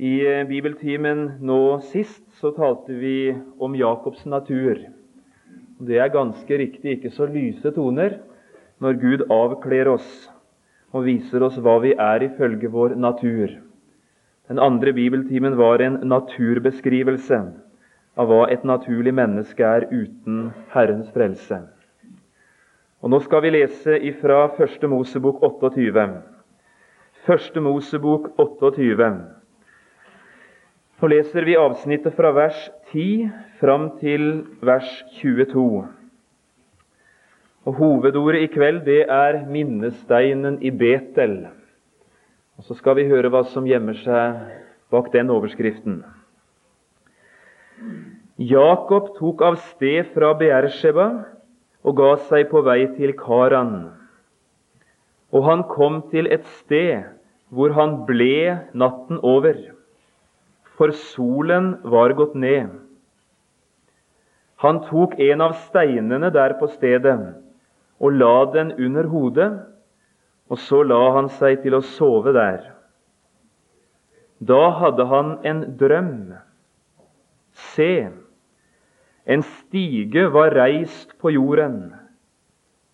I eh, bibeltimen nå sist så talte vi om Jakobs natur. Det er ganske riktig ikke så lyse toner når Gud avkler oss og viser oss hva vi er ifølge vår natur. Den andre bibeltimen var en naturbeskrivelse av hva et naturlig menneske er uten Herrens frelse. Og Nå skal vi lese ifra Første Mosebok 28. Første Mosebok 28. Så leser vi avsnittet fra vers 10 fram til vers 22. Og Hovedordet i kveld det er minnesteinen i Betel. Og Så skal vi høre hva som gjemmer seg bak den overskriften. Jakob tok av sted fra Beersheba og ga seg på vei til Karan. Og han kom til et sted hvor han ble natten over for solen var gått ned. Han tok en av steinene der på stedet og la den under hodet, og så la han seg til å sove der. Da hadde han en drøm. Se, en stige var reist på jorden,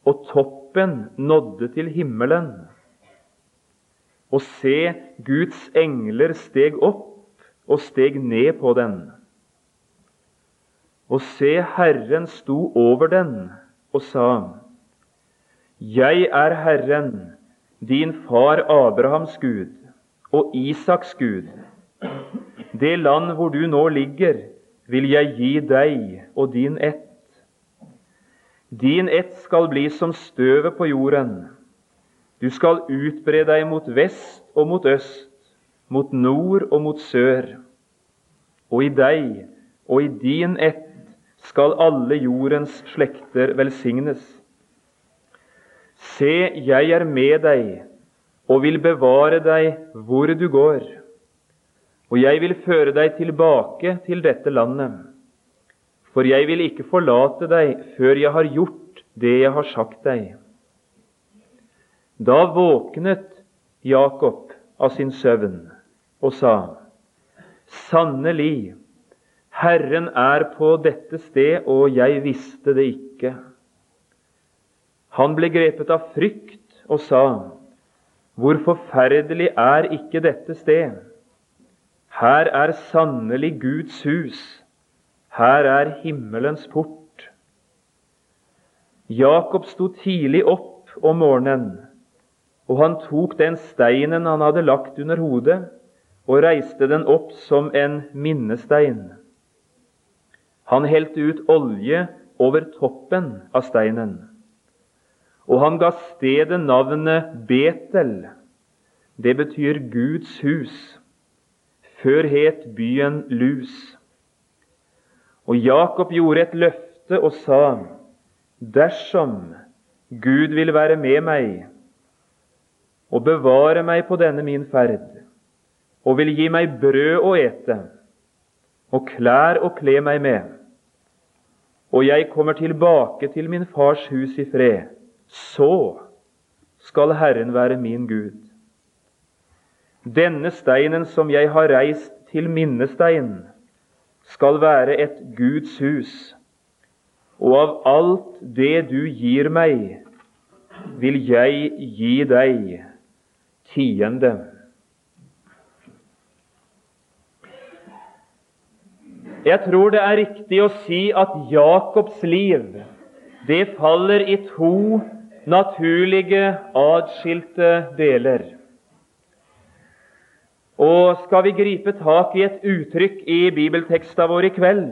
og toppen nådde til himmelen. Og se, Guds engler steg opp og steg ned på den. Og se, Herren sto over den og sa:" Jeg er Herren, din far Abrahams Gud og Isaks Gud. Det land hvor du nå ligger, vil jeg gi deg og din ett. Din ett skal bli som støvet på jorden. Du skal utbre deg mot vest og mot øst mot nord og mot sør. Og i deg og i din ett skal alle jordens slekter velsignes. Se, jeg er med deg og vil bevare deg hvor du går. Og jeg vil føre deg tilbake til dette landet. For jeg vil ikke forlate deg før jeg har gjort det jeg har sagt deg. Da våknet Jakob av sin søvn og sa:" Sannelig, Herren er på dette sted, og jeg visste det ikke. Han ble grepet av frykt og sa:" Hvor forferdelig er ikke dette sted? Her er sannelig Guds hus, her er himmelens port. Jakob sto tidlig opp om morgenen, og han tok den steinen han hadde lagt under hodet, og reiste den opp som en minnestein. Han helte ut olje over toppen av steinen, og han ga stedet navnet Betel. Det betyr Guds hus. Før het byen Lus. Og Jakob gjorde et løfte og sa:" Dersom Gud vil være med meg og bevare meg på denne min ferd, og vil gi meg brød å ete og klær å kle meg med, og jeg kommer tilbake til min fars hus i fred, så skal Herren være min Gud. Denne steinen som jeg har reist til minnestein, skal være et Guds hus, og av alt det du gir meg, vil jeg gi deg tiende. Jeg tror det er riktig å si at Jakobs liv det faller i to naturlige, atskilte deler. Og skal vi gripe tak i et uttrykk i bibelteksta vår i kveld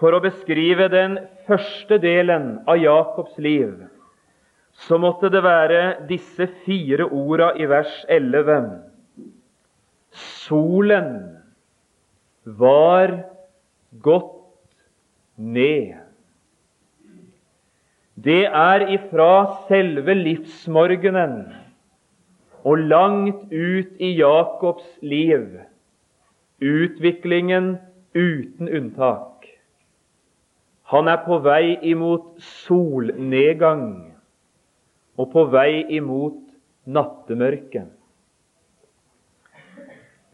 for å beskrive den første delen av Jakobs liv, så måtte det være disse fire orda i vers 11. Solen var gått ned. Det er ifra selve livsmorgenen og langt ut i Jakobs liv utviklingen uten unntak. Han er på vei imot solnedgang og på vei imot nattemørket.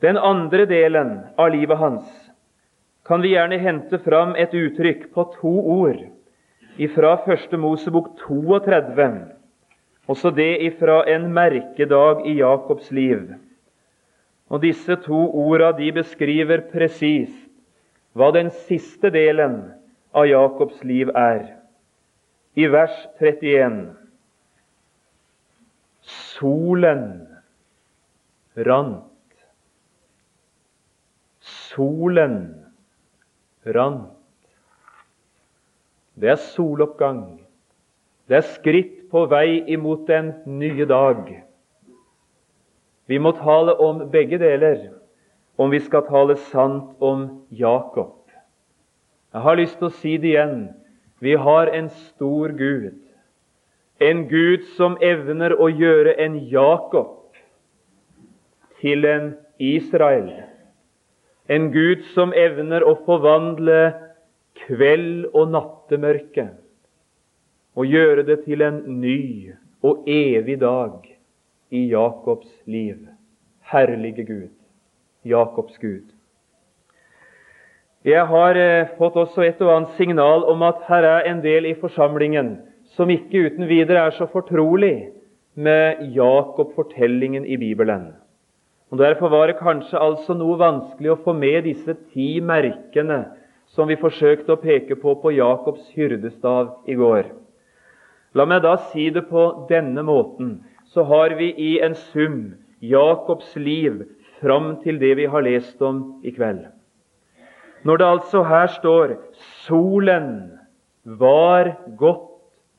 Den andre delen av livet hans kan vi gjerne hente fram et uttrykk på to ord ifra Første Mosebok 32, også det ifra en merkedag i Jakobs liv. Og Disse to orda de beskriver presist hva den siste delen av Jakobs liv er. I vers 31 Solen rant. Solen rant. Det er soloppgang. Det er skritt på vei imot den nye dag. Vi må tale om begge deler om vi skal tale sant om Jakob. Jeg har lyst til å si det igjen. Vi har en stor Gud. En Gud som evner å gjøre en Jakob til en Israel. En Gud som evner å forvandle kveld og nattemørke og gjøre det til en ny og evig dag i Jakobs liv. Herlige Gud, Jakobs Gud. Jeg har eh, fått også et og annet signal om at her er en del i forsamlingen som ikke uten videre er så fortrolig med Jakob-fortellingen i Bibelen. Og Derfor var det kanskje altså noe vanskelig å få med disse ti merkene som vi forsøkte å peke på på Jakobs hyrdestav i går. La meg da si det på denne måten. Så har vi i en sum Jakobs liv fram til det vi har lest om i kveld. Når det altså her står 'solen var gått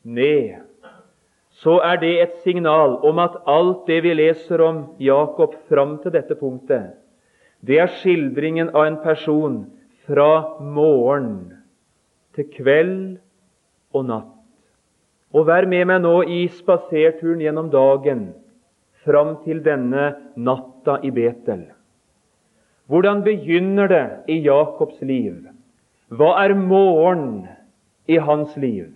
ned', så er det et signal om at alt det vi leser om Jakob fram til dette punktet, det er skildringen av en person fra morgen til kveld og natt. Og vær med meg nå i spaserturen gjennom dagen fram til denne natta i Betel. Hvordan begynner det i Jakobs liv? Hva er morgen i hans liv?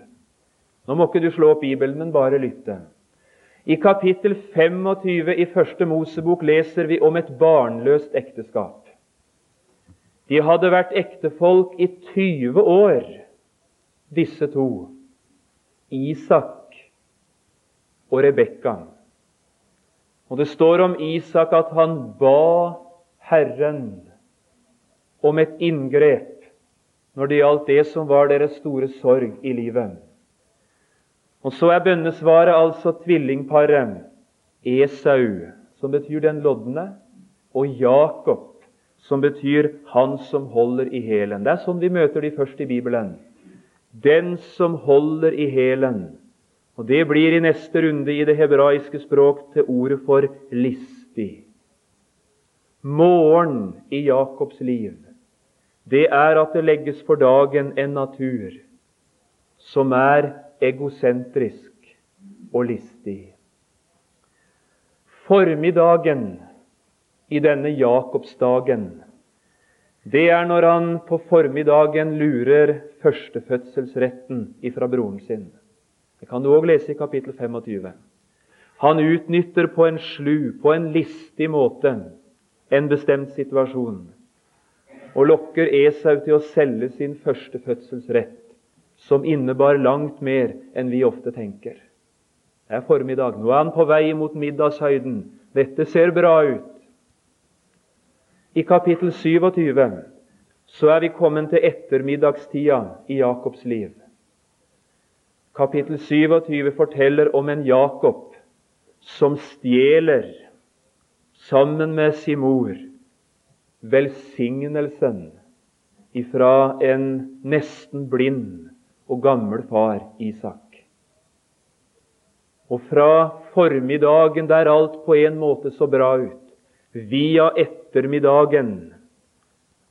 Nå må ikke du slå opp Bibelen, men bare lytte. I kapittel 25 i Første Mosebok leser vi om et barnløst ekteskap. De hadde vært ektefolk i 20 år, disse to. Isak og Rebekka. Og det står om Isak at han ba Herren om et inngrep når det gjaldt det som var deres store sorg i livet. Og så er bønnesvaret altså tvillingparet Esau, som betyr den lodne, og Jakob, som betyr 'han som holder i hælen'. Det er sånn vi møter de først i Bibelen. Den som holder i hælen. Og Det blir i neste runde i det hebraiske språk til ordet for listig. Morgen i Jakobs liv, det er at det legges for dagen en natur som er egosentrisk og listig. Formiddagen i denne Jakobsdagen, det er når han på formiddagen lurer førstefødselsretten ifra broren sin. Det kan du òg lese i kapittel 25. Han utnytter på en slu, på en listig måte, en bestemt situasjon og lokker Esau til å selge sin førstefødselsrett, som innebar langt mer enn vi ofte tenker. Det er formiddag. Nå er han på vei mot middagshøyden. Dette ser bra ut. I kapittel 27 så er vi kommet til ettermiddagstida i Jakobs liv. Kapittel 27 forteller om en Jakob som stjeler, sammen med sin mor, velsignelsen ifra en nesten blind og gammel far, Isak. Og fra formiddagen der alt på en måte så bra ut, Via ettermiddagen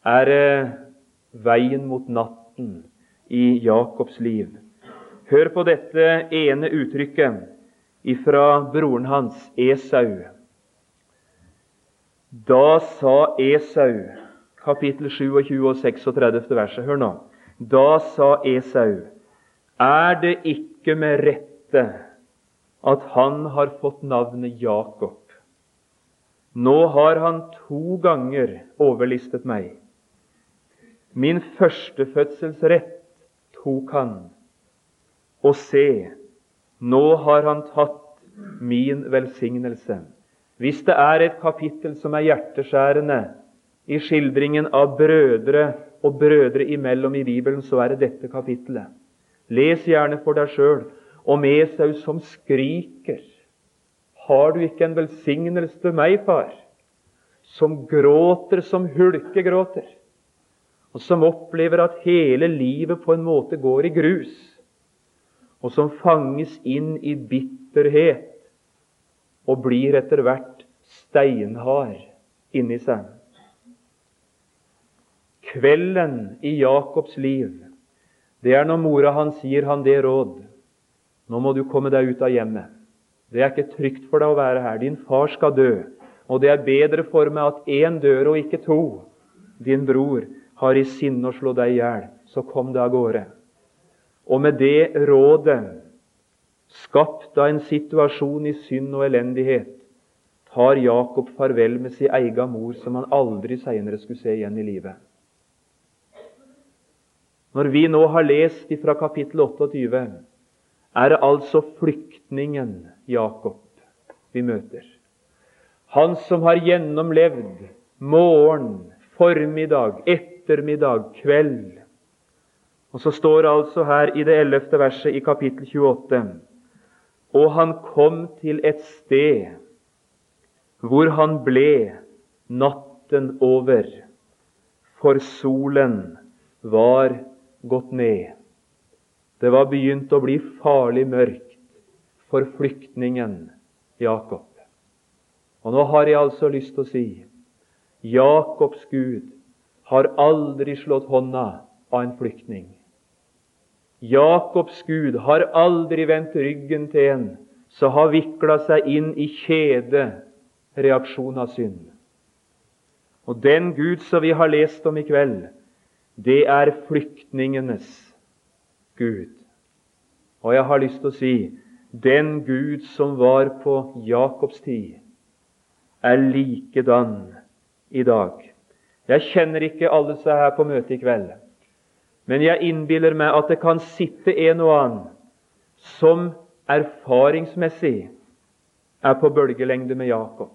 er veien mot natten i Jakobs liv. Hør på dette ene uttrykket ifra broren hans, Esau. Da sa Esau, kapittel 27 og 36. verset. Hør nå. Da sa Esau, er det ikke med rette at han har fått navnet Jakob? Nå har han to ganger overlistet meg. Min førstefødselsrett tok han. Og se, nå har han tatt min velsignelse. Hvis det er et kapittel som er hjerteskjærende i skildringen av brødre og brødre imellom i Bibelen, så er det dette kapittelet. Les gjerne for deg sjøl om Esau som skriker. Har du ikke en velsignelse til meg, far? Som gråter, som hulkegråter. Og som opplever at hele livet på en måte går i grus. Og som fanges inn i bitterhet og blir etter hvert steinhard inni seg. Kvelden i Jakobs liv, det er når mora hans gir han det råd. Nå må du komme deg ut av hjemmet. Det er ikke trygt for deg å være her. Din far skal dø. Og det er bedre for meg at én dør og ikke to. Din bror har i sinne å slå deg i hjel. Så kom deg av gårde. Og med det rådet skapt av en situasjon i synd og elendighet, tar Jakob farvel med sin egen mor, som han aldri senere skulle se igjen i livet. Når vi nå har lest fra kapittel 28, er det altså flyktningen Jakob vi møter. Han som har gjennomlevd morgen, formiddag, ettermiddag, kveld. Og så står det altså her i det ellevte verset i kapittel 28 og han kom til et sted hvor han ble natten over, for solen var gått ned. Det var begynt å bli farlig mørkt for flyktningen Jakob. Og nå har jeg altså lyst til å si Jakobs Gud har aldri slått hånda av en flyktning. Jakobs Gud har aldri vendt ryggen til en som har vikla seg inn i kjedereaksjon av synd. Og den Gud som vi har lest om i kveld, det er flyktningenes Gud. Og jeg har lyst til å si den Gud som var på Jakobs tid, er likedan i dag. Jeg kjenner ikke alle som er her på møtet i kveld. Men jeg innbiller meg at det kan sitte en og annen som erfaringsmessig er på bølgelengde med Jakob.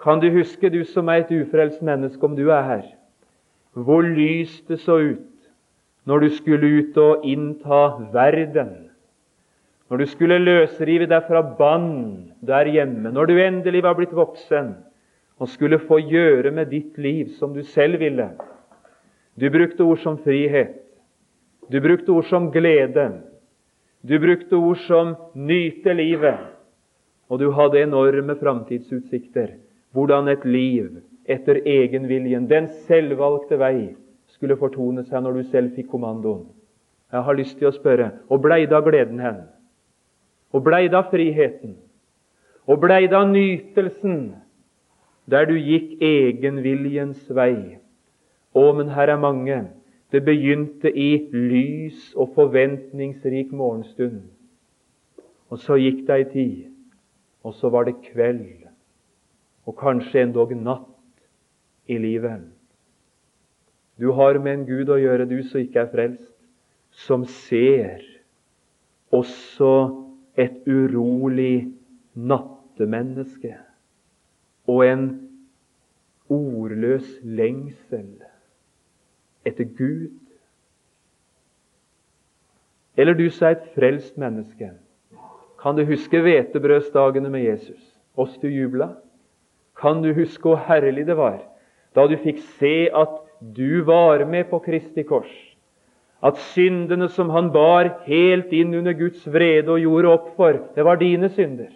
Kan du huske, du som er et ufrelst menneske, om du er her, hvor lyst det så ut når du skulle ut og innta verden? Når du skulle løsrive deg fra bånd der hjemme, når du endelig var blitt voksen og skulle få gjøre med ditt liv som du selv ville, du brukte ord som frihet. Du brukte ord som glede. Du brukte ord som nyte livet. Og du hadde enorme framtidsutsikter. Hvordan et liv etter egenviljen, den selvvalgte vei, skulle fortone seg når du selv fikk kommandoen. Jeg har lyst til å spørre og blei da gleden hen? Og blei da friheten? Og blei da nytelsen der du gikk egenviljens vei? Å, men her er mange. Det begynte i lys og forventningsrik morgenstund. Og så gikk det ei tid, og så var det kveld, og kanskje endog natt i livet. Du har med en Gud å gjøre, du som ikke er frelst, som ser også et urolig nattemenneske og en ordløs lengsel etter Gud. Eller du som er et frelst menneske. Kan du huske hvetebrødsdagene med Jesus? Oss du jubla? Kan du huske hvor herlig det var da du fikk se at du var med på Kristi kors? At syndene som han bar helt inn under Guds vrede og gjorde opp for, det var dine synder.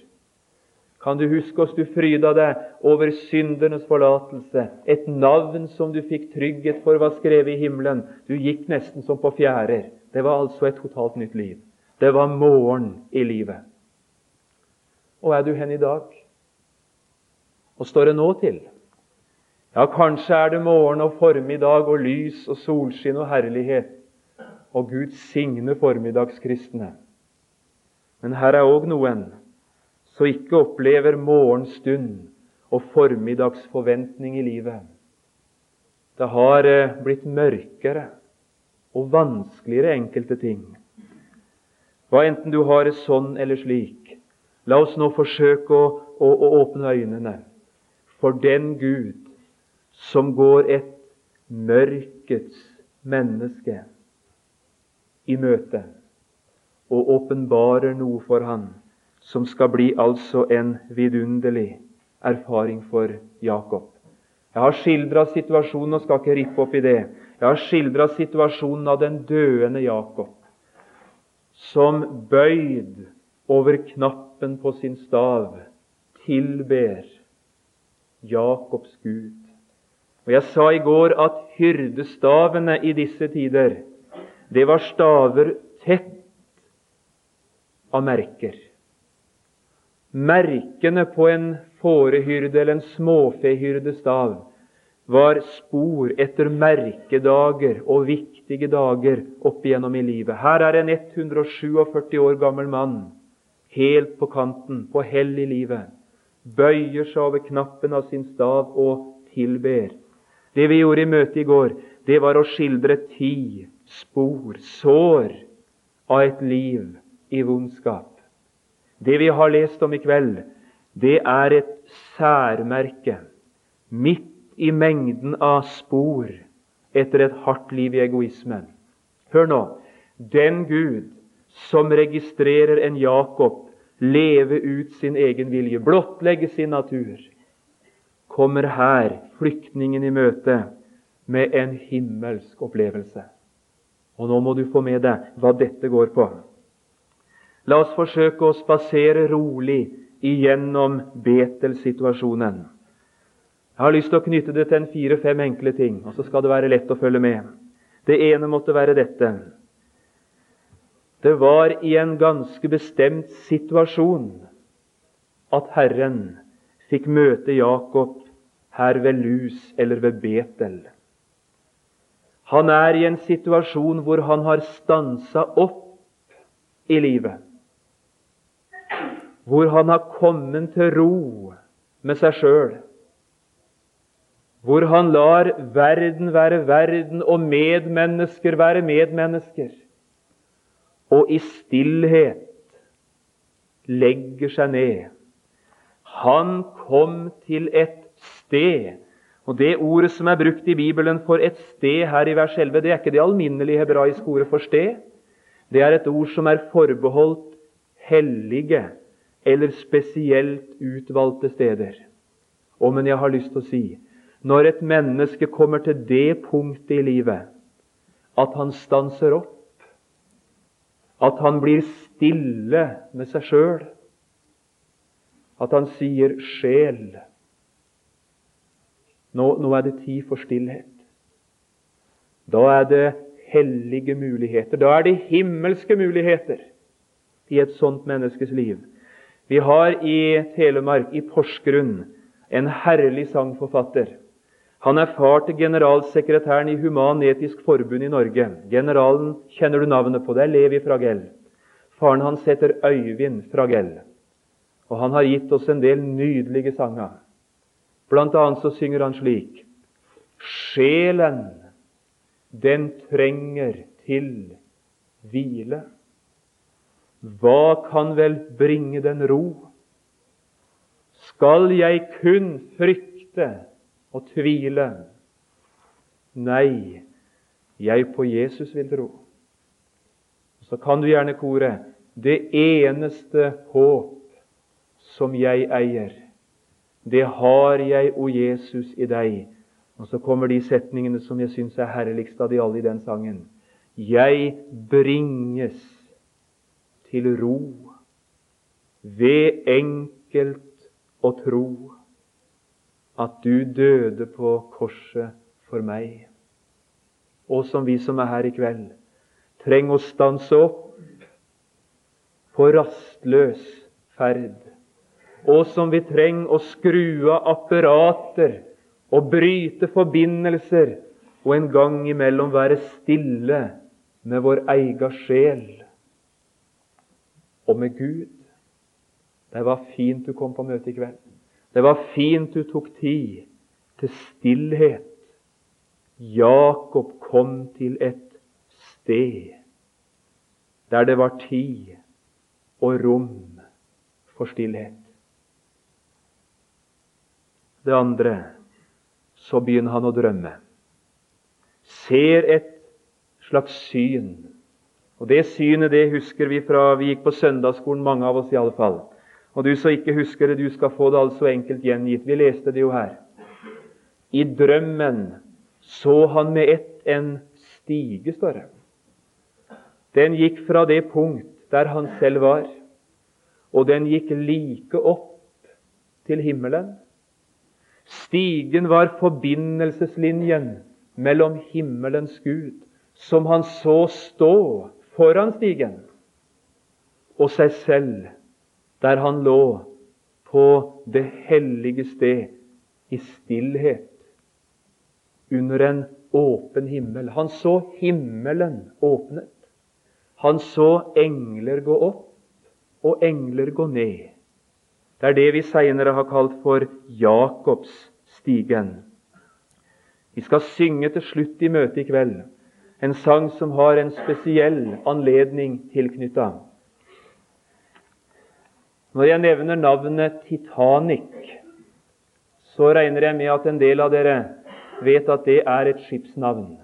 Kan du huske oss du fryda deg over syndernes forlatelse? Et navn som du fikk trygghet for var skrevet i himmelen. Du gikk nesten som på fjærer. Det var altså et totalt nytt liv. Det var morgen i livet. Og er du hen i dag? Og står det nå til? Ja, kanskje er det morgen og formiddag og lys og solskinn og herlighet. Og Gud signe formiddagskristne. Men her er òg noen som ikke opplever morgenstund og formiddagsforventning i livet. Det har eh, blitt mørkere og vanskeligere enkelte ting. Hva enten du har det sånn eller slik, la oss nå forsøke å, å, å åpne øynene for den Gud som går et mørkets menneske i møte og åpenbarer noe for han som skal bli altså en vidunderlig erfaring for Jakob. Jeg har skildra situasjonen og skal ikke rippe opp i det. Jeg har skildra situasjonen av den døende Jakob, som bøyd over knappen på sin stav tilber Jakobs Gud. Og Jeg sa i går at hyrdestavene i disse tider, det var staver tett av merker. Merkene på en fårehyrde eller en småfehyrdestav var spor etter merkedager og viktige dager opp igjennom i livet. Her er en 147 år gammel mann, helt på kanten, på hell i livet. Bøyer seg over knappen av sin stav og tilber. Det vi gjorde i møtet i går, det var å skildre ti spor, sår, av et liv i vondskap. Det vi har lest om i kveld, det er et særmerke midt i mengden av spor etter et hardt liv i egoisme. Hør nå. Den Gud som registrerer en Jakob leve ut sin egen vilje, blottlegge sin natur, kommer her flyktningen i møte med en himmelsk opplevelse. Og nå må du få med deg hva dette går på. La oss forsøke å spasere rolig igjennom Betel-situasjonen. Jeg har lyst til å knytte det til en fire-fem enkle ting, og så skal det være lett å følge med. Det ene måtte være dette. Det var i en ganske bestemt situasjon at Herren fikk møte Jakob her ved Lus eller ved Betel. Han er i en situasjon hvor han har stansa opp i livet. Hvor han har kommet til ro med seg sjøl. Hvor han lar verden være verden og medmennesker være medmennesker. Og i stillhet legger seg ned. Han kom til et sted. Og Det ordet som er brukt i Bibelen for et sted her i vers 11, det er ikke det alminnelige hebraiske ordet for sted. Det er et ord som er forbeholdt hellige eller spesielt utvalgte steder. Og men jeg har lyst til å si når et menneske kommer til det punktet i livet at han stanser opp, at han blir stille med seg sjøl, at han sier 'sjel', nå, nå er det tid for stillhet. Da er det hellige muligheter. Da er det himmelske muligheter i et sånt menneskes liv. Vi har i Telemark, i Porsgrunn, en herlig sangforfatter. Han er far til generalsekretæren i Human-Etisk Forbund i Norge. Generalen kjenner du navnet på. Det er Levi Fragell. Faren hans heter Øyvind Fragell. Og han har gitt oss en del nydelige sanger. Blant annet så synger han slik Sjelen, den trenger til hvile. Hva kan vel bringe den ro? Skal jeg kun frykte og tvile? Nei, jeg på Jesus vil tro. Så kan du gjerne kore det eneste håp som jeg eier det har jeg, o Jesus, i deg. Og så kommer de setningene som jeg syns er herligst av de alle i den sangen. Jeg bringes til ro ved enkelt å tro at du døde på korset for meg. Og som vi som er her i kveld, trenger å stanse opp på rastløs ferd og som vi trenger å skru av apparater og bryte forbindelser og en gang imellom være stille med vår egen sjel og med Gud. Det var fint du kom på møte i kveld. Det var fint du tok tid til stillhet. Jakob kom til et sted der det var tid og rom for stillhet. Det andre så begynner han å drømme. Ser et slags syn. Og Det synet det husker vi fra vi gikk på søndagsskolen, mange av oss i alle fall. Og du som ikke husker det, du skal få det altså enkelt gjengitt. Vi leste det jo her. I drømmen så han med ett en stige, står det. Den gikk fra det punkt der han selv var, og den gikk like opp til himmelen. Stigen var forbindelseslinjen mellom himmelens Gud, som han så stå foran stigen, og seg selv der han lå på det hellige sted i stillhet under en åpen himmel. Han så himmelen åpnet. Han så engler gå opp og engler gå ned. Det er det vi seinere har kalt for Jakobsstigen. Vi skal synge til slutt i møtet i kveld en sang som har en spesiell anledning tilknytta. Når jeg nevner navnet Titanic, så regner jeg med at en del av dere vet at det er et skipsnavn.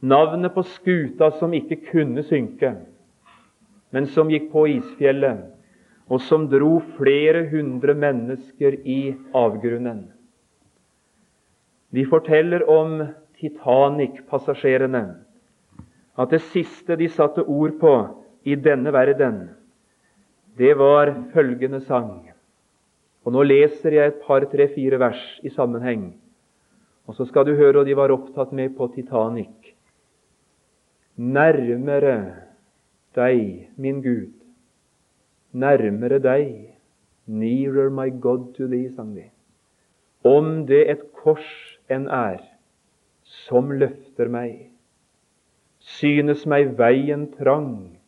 Navnet på skuta som ikke kunne synke, men som gikk på isfjellet, og som dro flere hundre mennesker i avgrunnen. De forteller om Titanic-passasjerene at det siste de satte ord på i denne verden, det var følgende sang. Og Nå leser jeg et par, tre, fire vers i sammenheng. Og så skal du høre hva de var opptatt med på Titanic. Nærmere deg, min Gud. Nærmere deg. Nearer my God to thee, sang de. Om det et kors enn er, som løfter meg, synes meg veien trang,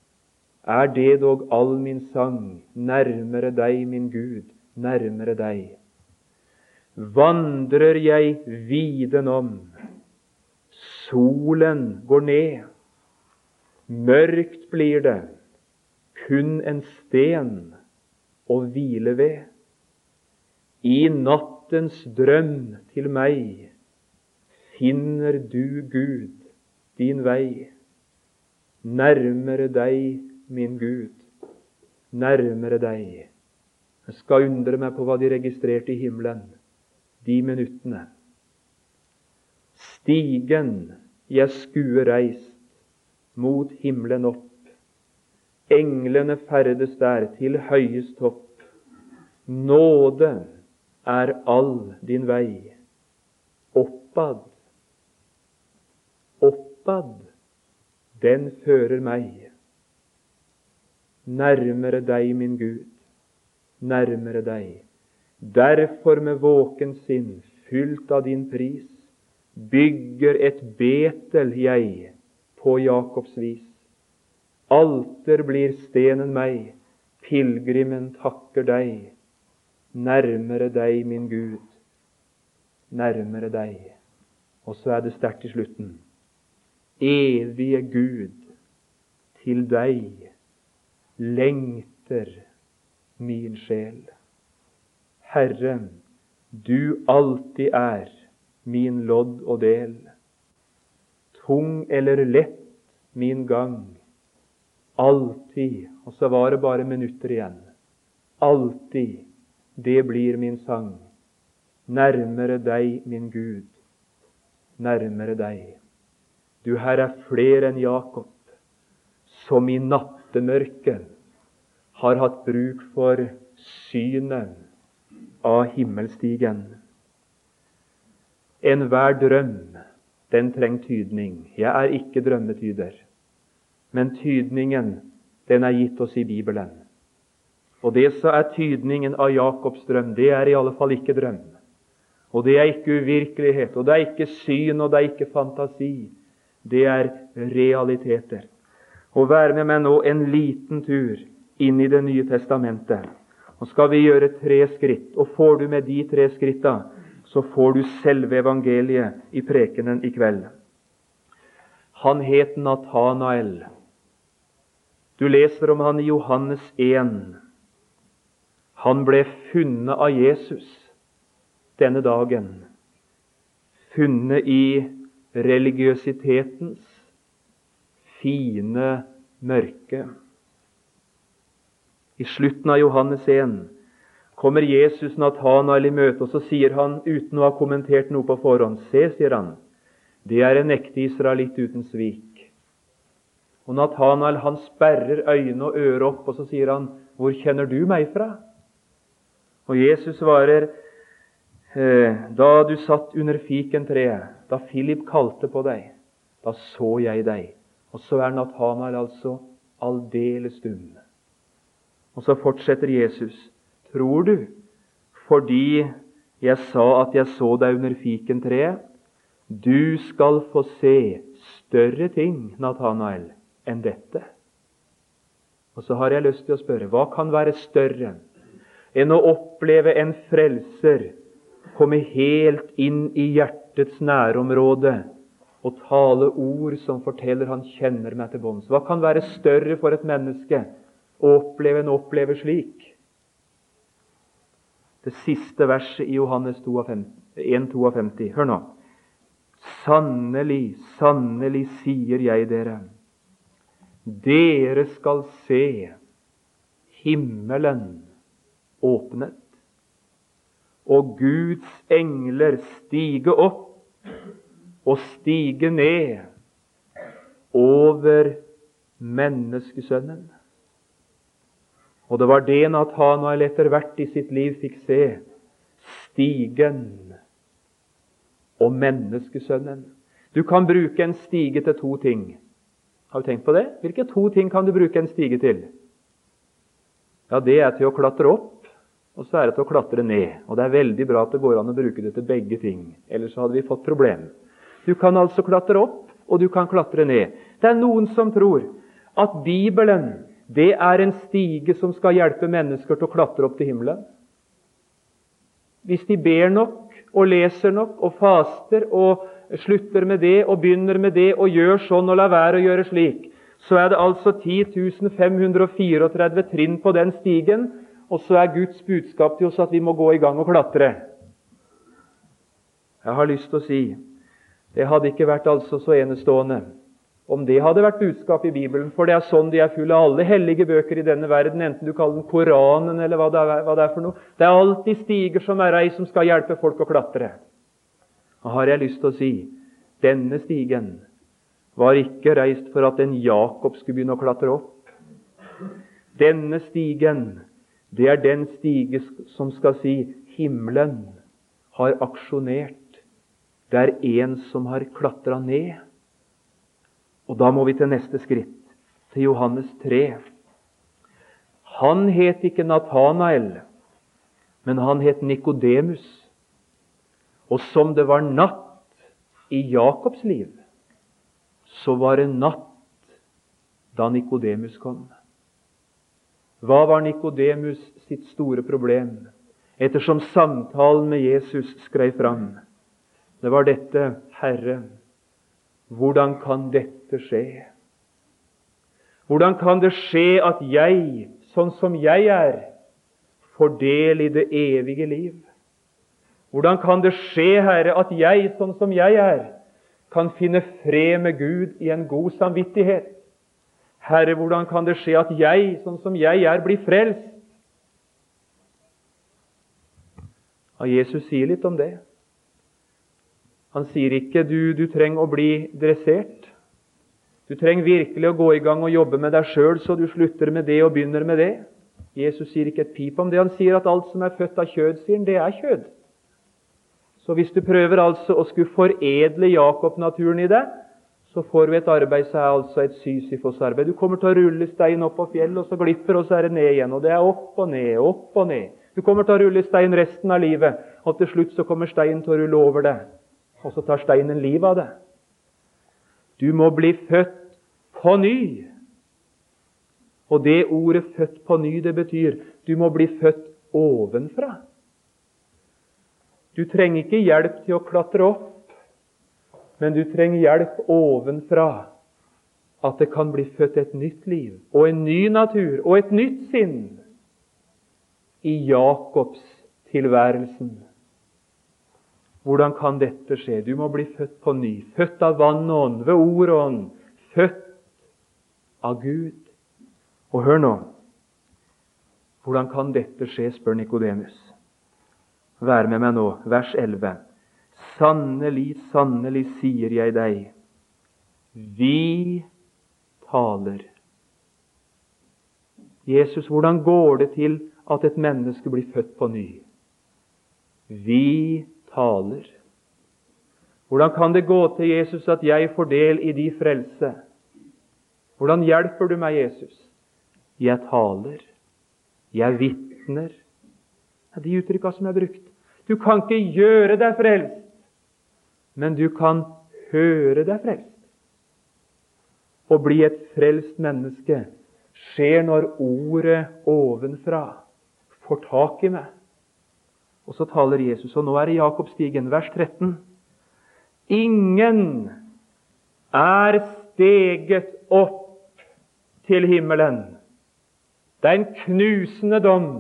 er det dog all min sang, nærmere deg, min Gud, nærmere deg. Vandrer jeg viden om, solen går ned, mørkt blir det, kun en sten å hvile ved. I nattens drøm til meg finner du, Gud, din vei. Nærmere deg min Gud, nærmere deg. Jeg skal undre meg på hva de registrerte i himmelen de minuttene. Stigen jeg skuer reist mot himmelen opp. Englene ferdes der til høyest topp. Nåde er all din vei. Oppad, oppad, den fører meg. Nærmere deg, min Gud, nærmere deg. Derfor med våken sinn, fylt av din pris, bygger et Betel jeg på Jakobs vis. Alter blir stenen meg, pilegrimen takker deg. Nærmere deg, min Gud, nærmere deg. Og så er det sterkt i slutten. Evige Gud, til deg lengter min sjel. Herre, du alltid er min lodd og del. Tung eller lett min gang, alltid Og så var det bare minutter igjen. Alltid, det blir min sang. Nærmere deg, min Gud, nærmere deg. Du, her er flere enn Jakob, som i nattemørket har hatt bruk for synet av himmelstigen. Enhver drøm, den trenger tydning. Jeg er ikke drømmetyder. Men tydningen, den er gitt oss i Bibelen. Og det som er tydningen av Jakobs drøm, det er i alle fall ikke drøm. Og det er ikke uvirkelighet, og det er ikke syn, og det er ikke fantasi. Det er realiteter. Og vær med meg nå en liten tur inn i Det nye testamentet. Nå skal vi gjøre tre skritt, og får du med de tre skritta, så får du selve evangeliet i prekenen i kveld. Han het Natanael. Du leser om han i Johannes 1. Han ble funnet av Jesus denne dagen. Funnet i religiøsitetens fine mørke. I slutten av Johannes 1 kommer Jesus Natanael i møte, og så sier han, uten å ha kommentert noe på forhånd Se, sier han, det er en ekte israelitt uten svik. Og Natanael han sperrer øyne og ører opp, og så sier han, Hvor kjenner du meg fra? Og Jesus svarer, «Eh, Da du satt under fikentreet, da Philip kalte på deg, da så jeg deg. Og så er Natanael altså aldeles dum. Og så fortsetter Jesus. Tror du, fordi jeg sa at jeg så deg under fikentreet, du skal få se større ting, Natanael, enn dette? Og så har jeg lyst til å spørre hva kan være større enn å oppleve en frelser komme helt inn i hjertets nærområde og tale ord som forteller han kjenner meg til bunns? Hva kan være større for et menneske å oppleve en opplever slik? Det siste verset i Johannes 1,52. Hør nå. Sannelig, sannelig sier jeg dere, dere skal se himmelen åpnet, og Guds engler stige opp og stige ned over menneskesønnen. Og det var det Nathanael etter hvert i sitt liv fikk se. Stigen og menneskesønnen. Du kan bruke en stige til to ting. Har du tenkt på det? Hvilke to ting kan du bruke en stige til? Ja, Det er til å klatre opp, og så er det til å klatre ned. Og Det er veldig bra at det går an å bruke det til begge ting. Ellers hadde vi fått problem. Du kan altså klatre opp, og du kan klatre ned. Det er noen som tror at Bibelen det er en stige som skal hjelpe mennesker til å klatre opp til himmelen. Hvis de ber nok og leser nok og faster og slutter med det og begynner med det og gjør sånn og lar være å gjøre slik, så er det altså 10 534 trinn på den stigen, og så er Guds budskap til oss at vi må gå i gang og klatre. Jeg har lyst til å si det hadde ikke vært altså så enestående om det hadde vært budskapet i Bibelen, for det er sånn de er fulle av alle hellige bøker i denne verden, enten du kaller den Koranen eller hva det, er, hva det er for noe. Det er alltid stiger som er ei som skal hjelpe folk å klatre. Har jeg lyst til å si denne stigen var ikke reist for at en Jakob skulle begynne å klatre opp. Denne stigen, det er den stige som skal si himmelen har aksjonert. Det er en som har klatra ned. Og da må vi til neste skritt, til Johannes 3. Han het ikke Natanael, men han het Nikodemus. Og som det var natt i Jakobs liv, så var det natt da Nikodemus kom. Hva var Nikodemus sitt store problem, ettersom samtalen med Jesus skrev fram? Det var dette, Herre, hvordan kan dette skje? Hvordan kan det skje at jeg, sånn som jeg er, får del i det evige liv? Hvordan kan det skje, Herre, at jeg, sånn som jeg er, kan finne fred med Gud i en god samvittighet? Herre, hvordan kan det skje at jeg, sånn som jeg er, blir frelst? Ja, Jesus sier litt om det. Han sier ikke du, du trenger å bli dressert. Du trenger virkelig å gå i gang og jobbe med deg sjøl, så du slutter med det og begynner med det. Jesus sier ikke et pip om det. Han sier at alt som er født av kjød, sier han, det er kjød. Så hvis du prøver altså å skulle foredle Jakob-naturen i deg, så får du et arbeid som er altså et Sysifos-arbeid. Du kommer til å rulle stein opp på fjellet, og så glipper, og så er det ned igjen. Og det er opp og ned, opp og ned. Du kommer til å rulle stein resten av livet, og til slutt så kommer steinen til å rulle over deg og så tar steinen livet av det. Du må bli født på ny. Og det ordet 'født på ny' det betyr du må bli født ovenfra. Du trenger ikke hjelp til å klatre opp, men du trenger hjelp ovenfra. At det kan bli født et nytt liv og en ny natur og et nytt sinn i Jakobs tilværelsen. Hvordan kan dette skje? Du må bli født på ny. Født av vann og ånd, ved ord og ånd. Født av Gud. Og hør nå. Hvordan kan dette skje, spør Nikodemus. Vær med meg nå, vers 11. Sannelig, sannelig sier jeg deg, vi taler. Jesus, hvordan går det til at et menneske blir født på ny? Vi taler. Hvordan kan det gå til Jesus at jeg får del i de frelse? Hvordan hjelper du meg, Jesus? Jeg taler. Jeg vitner. Det er de uttrykka som er brukt. Du kan ikke gjøre deg frelst, men du kan høre deg frelst. Å bli et frelst menneske skjer når ordet ovenfra får tak i meg. Og så taler Jesus, og nå er det Jakobstigen, vers 13. Ingen er steget opp til himmelen. Det er en knusende dom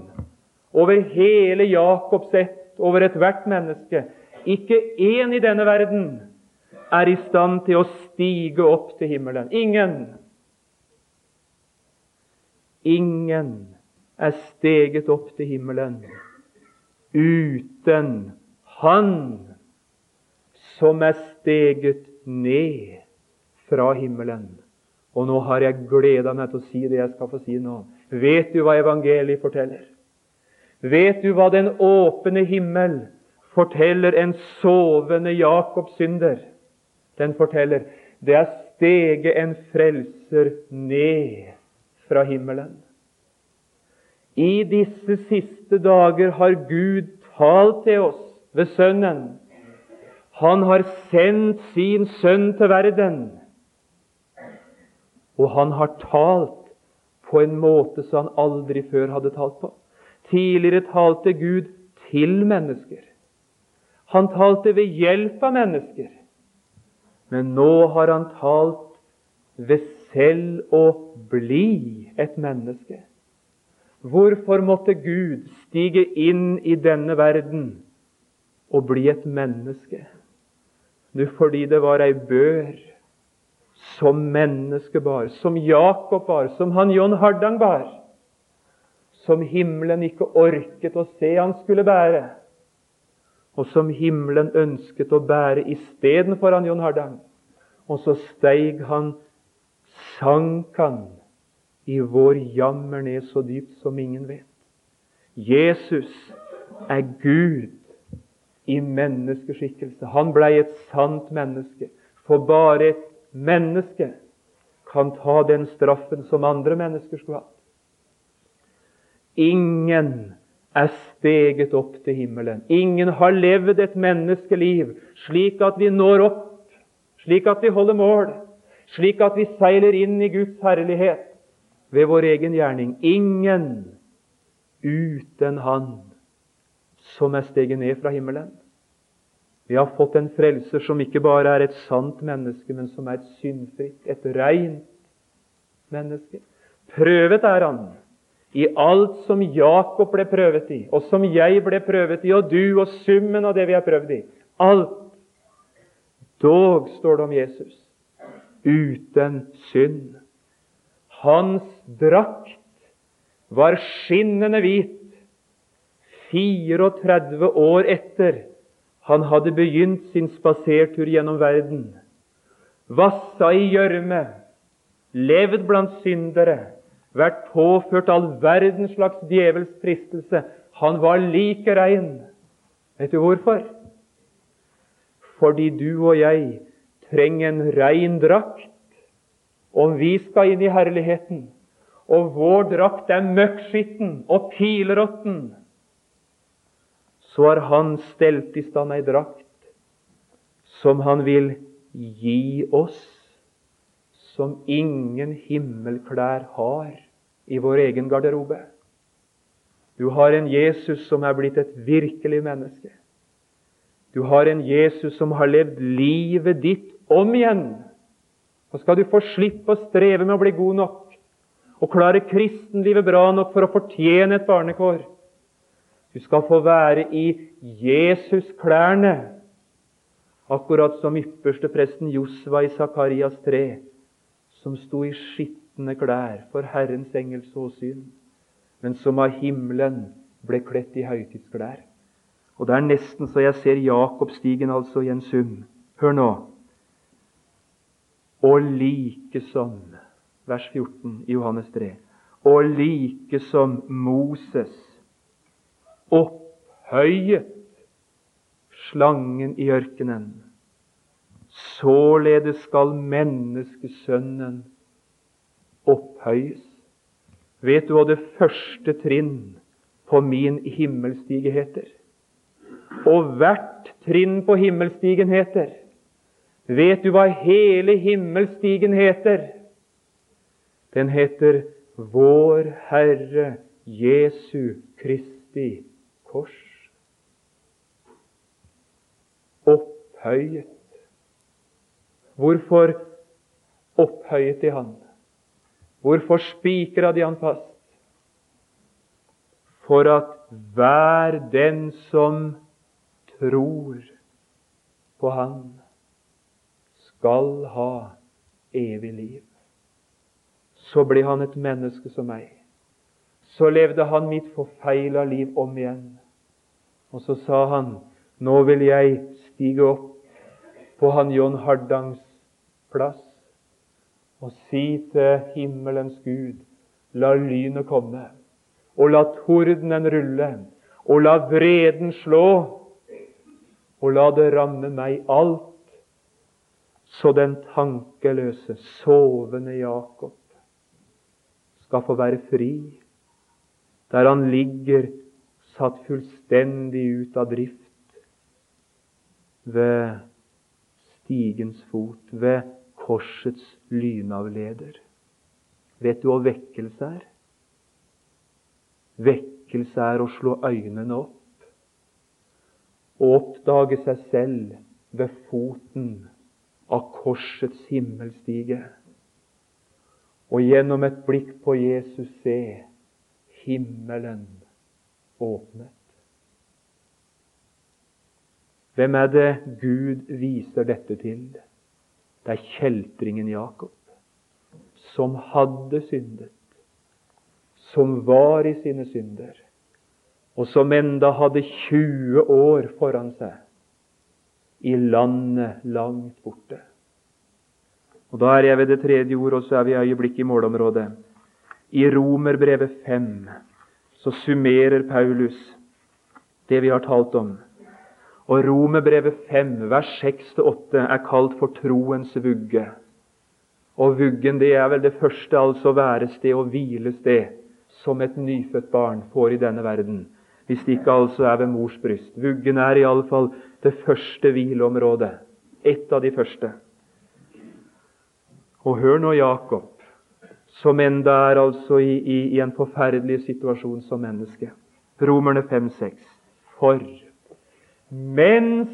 over hele Jakobs ett, over ethvert menneske. Ikke én i denne verden er i stand til å stige opp til himmelen. Ingen. Ingen er steget opp til himmelen uten Han som er steget ned fra himmelen. Og nå har jeg gleda meg til å si det jeg skal få si nå. Vet du hva evangeliet forteller? Vet du hva den åpne himmel forteller en sovende Jakobs synder? Den forteller det er steget en frelser ned fra himmelen. I disse siste dager har Gud talt til oss ved Sønnen. Han har sendt sin sønn til verden. Og han har talt på en måte som han aldri før hadde talt på. Tidligere talte Gud til mennesker. Han talte ved hjelp av mennesker. Men nå har han talt ved selv å bli et menneske. Hvorfor måtte Gud stige inn i denne verden og bli et menneske? Nu fordi det var ei bør som menneske bar, som Jakob bar, som han John Hardang bar, som himmelen ikke orket å se han skulle bære, og som himmelen ønsket å bære istedenfor han John Hardang. Og så steig han, sank han i vår jammer ned så dypt som ingen vet. Jesus er Gud i menneskeskikkelse. Han blei et sant menneske. For bare et menneske kan ta den straffen som andre mennesker skulle hatt. Ingen er steget opp til himmelen. Ingen har levd et menneskeliv slik at vi når opp, slik at vi holder mål, slik at vi seiler inn i Guds herlighet ved vår egen gjerning. Ingen uten Han som er steget ned fra himmelen. Vi har fått en frelser som ikke bare er et sant menneske, men som er et syndfritt, et reint menneske. Prøvet er han i alt som Jakob ble prøvet i, og som jeg ble prøvet i, og du, og summen av det vi har prøvd i. Alt. Dog står det om Jesus. Uten synd. Hans drakt var skinnende hvit 34 år etter han hadde begynt sin spasertur gjennom verden. Vassa i gjørme, levd blant syndere, vært påført all verdens slags djevels fristelse. Han var like rein. Vet du hvorfor? Fordi du og jeg trenger en rein drakt om vi skal inn i herligheten, og vår drakt er møkkskitten og pileråtten, så har Han stelt i stand ei drakt som Han vil gi oss, som ingen himmelklær har i vår egen garderobe. Du har en Jesus som er blitt et virkelig menneske. Du har en Jesus som har levd livet ditt om igjen. Og skal du få slippe å streve med å bli god nok og klare kristenlivet bra nok for å fortjene et barnekår Du skal få være i Jesus-klærne, akkurat som ypperste presten Josva i Sakarias 3, som sto i skitne klær for Herrens engels åsyn, men som av himmelen ble kledt i høytidsklær. Og Det er nesten så jeg ser Jakobstigen altså i en sum. Hør nå. Og likesom, vers 14 i Johannes 3, og like som Moses opphøyet slangen i ørkenen, således skal menneskesønnen opphøyes. Vet du hva det første trinn på min himmelstige heter? Og hvert trinn på himmelstigen heter Vet du hva hele himmelstigen heter? Den heter Vår Herre Jesu Kristi kors. Opphøyet. Hvorfor opphøyet de Han? Hvorfor spikra de Han fast? For at hver den som tror på Han, skal ha evig liv. Så ble han et menneske som meg. Så levde han mitt forfeila liv om igjen. Og så sa han, nå vil jeg stige opp på han John Hardangs plass og si til himmelens Gud, la lynet komme, og la tordenen rulle, og la vreden slå, og la det ramme meg alt så den tankeløse, sovende Jakob skal få være fri, der han ligger satt fullstendig ut av drift ved stigens fot, ved korsets lynavleder. Vet du hva vekkelse er? Vekkelse er å slå øynene opp og oppdage seg selv ved foten av korsets himmelstige. Og gjennom et blikk på Jesus se himmelen åpnet. Hvem er det Gud viser dette til? Det er kjeltringen Jakob, som hadde syndet, som var i sine synder, og som enda hadde 20 år foran seg i landet langt borte. Og Da er jeg ved det tredje ord, og så er vi i øyeblikk i målområdet. I Romerbrevet 5 så summerer Paulus det vi har talt om. Og Romerbrevet 5, vers 6-8, er kalt for troens vugge. Og vuggen det er vel det første, altså værested og hvilested, som et nyfødt barn får i denne verden. Hvis det ikke altså er ved mors bryst. Vuggen er iallfall det første hvileområdet. Et av de første. Og hør nå Jakob, som enda er altså i, i, i en forferdelig situasjon som menneske. Romerne 5-6. For mens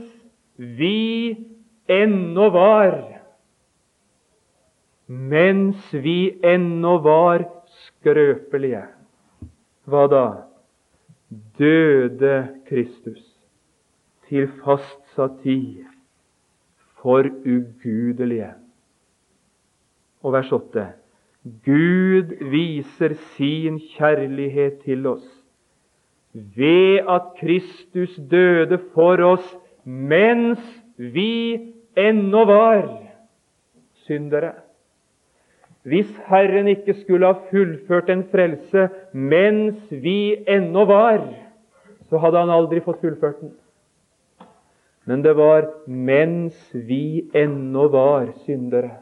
vi ennå var Mens vi ennå var skrøpelige. Hva da? Døde Kristus til fastsatt tid for ugudelige. Og vers 8. Gud viser sin kjærlighet til oss ved at Kristus døde for oss mens vi ennå var syndere. Hvis Herren ikke skulle ha fullført en frelse mens vi ennå var, så hadde han aldri fått fullført den. Men det var mens vi ennå var syndere,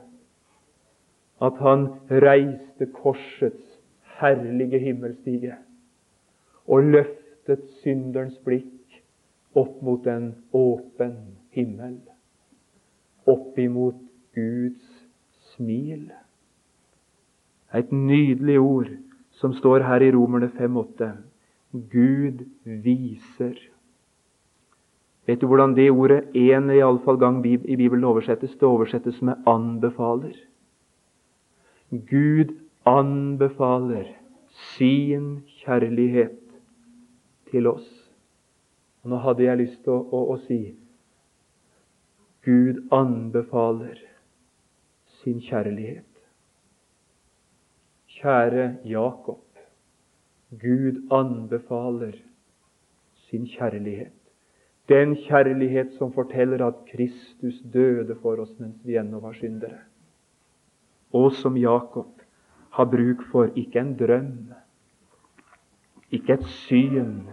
at han reiste korsets herlige himmelstige og løftet synderens blikk opp mot en åpen himmel, opp imot Guds smil. Et nydelig ord som står her i Romerne 5,8. Gud viser. Vet du hvordan det ordet én iallfall gang i Bibelen oversettes? Det oversettes med 'anbefaler'. Gud anbefaler sin kjærlighet til oss. Og nå hadde jeg lyst til å, å, å si Gud anbefaler sin kjærlighet. Kjære Jakob. Gud anbefaler sin kjærlighet. Den kjærlighet som forteller at Kristus døde for oss mens vi ennå var syndere. Og som Jakob har bruk for ikke en drøm, ikke et syn,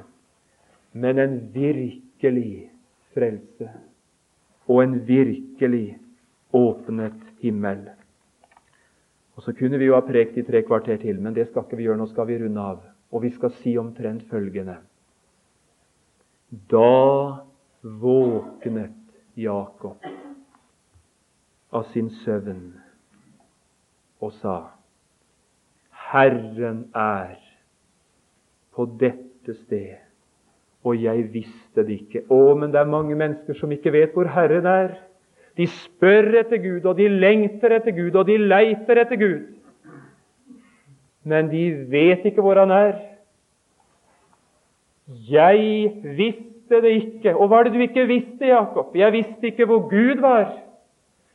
men en virkelig frelse og en virkelig åpnet himmel. Og Så kunne vi jo ha prekt i tre kvarter til, men det skal ikke vi gjøre. Nå skal vi runde av. Og vi skal si omtrent følgende Da våknet Jakob av sin søvn og sa Herren er på dette sted, og jeg visste det ikke. Å, men det er mange mennesker som ikke vet hvor Herren er. De spør etter Gud, og de lengter etter Gud, og de leiter etter Gud. Men de vet ikke hvor Han er. Jeg visste det ikke. Og hva er det du ikke visste, Jakob? Jeg visste ikke hvor Gud var.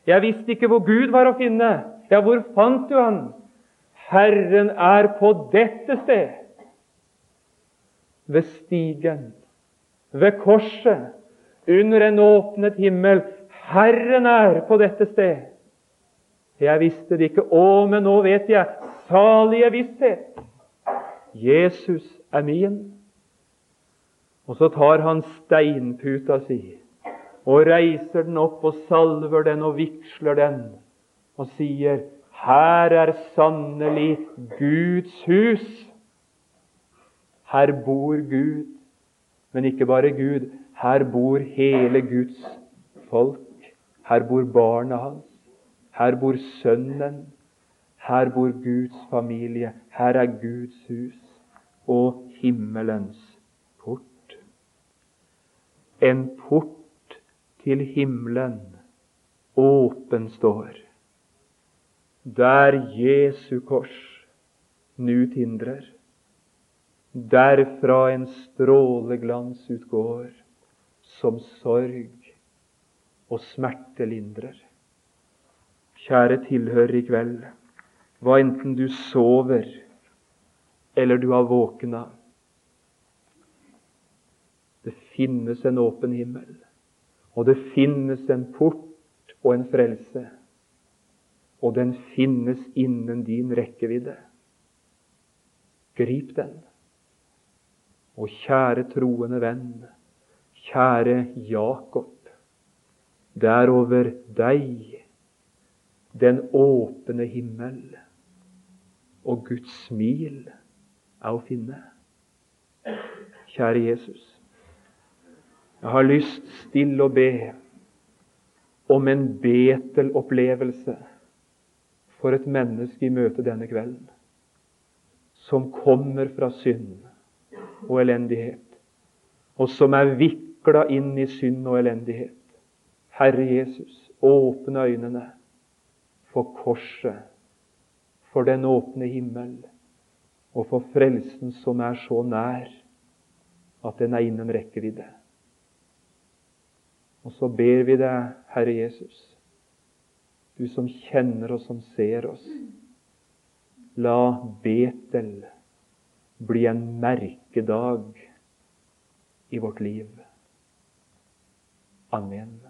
Jeg visste ikke hvor Gud var å finne. Ja, hvor fant du Han? Herren er på dette sted. Ved stigen, ved korset, under en åpnet himmel, Herren er på dette sted. Jeg visste det ikke. Å, men nå vet jeg. Salige visshet. Jesus er min. Og så tar han steinputa si og reiser den opp og salver den og vigsler den og sier her er sannelig Guds hus. Her bor Gud. Men ikke bare Gud. Her bor hele Guds folk. Her bor barna hans. Her bor sønnen. Her bor Guds familie. Her er Guds hus og himmelens port. En port til himmelen åpen står, der Jesu kors nu tindrer. Derfra en stråleglans utgår, som sorg og smerte lindrer. Kjære tilhører i kveld, hva enten du sover eller du har våkna. Det finnes en åpen himmel, og det finnes en port og en frelse. Og den finnes innen din rekkevidde. Grip den. Og kjære troende venn, kjære Jakob, det er over deg den åpne himmel og Guds smil er å finne. Kjære Jesus, jeg har lyst stille å be om en Betel-opplevelse for et menneske i møte denne kvelden, som kommer fra synd og elendighet, og som er vikla inn i synd og elendighet. Herre Jesus, åpne øynene for korset, for den åpne himmel, og for frelsen som er så nær at den er innen rekkevidde. Og så ber vi deg, Herre Jesus, du som kjenner oss, som ser oss, la Betel bli en merkedag i vårt liv. Amen.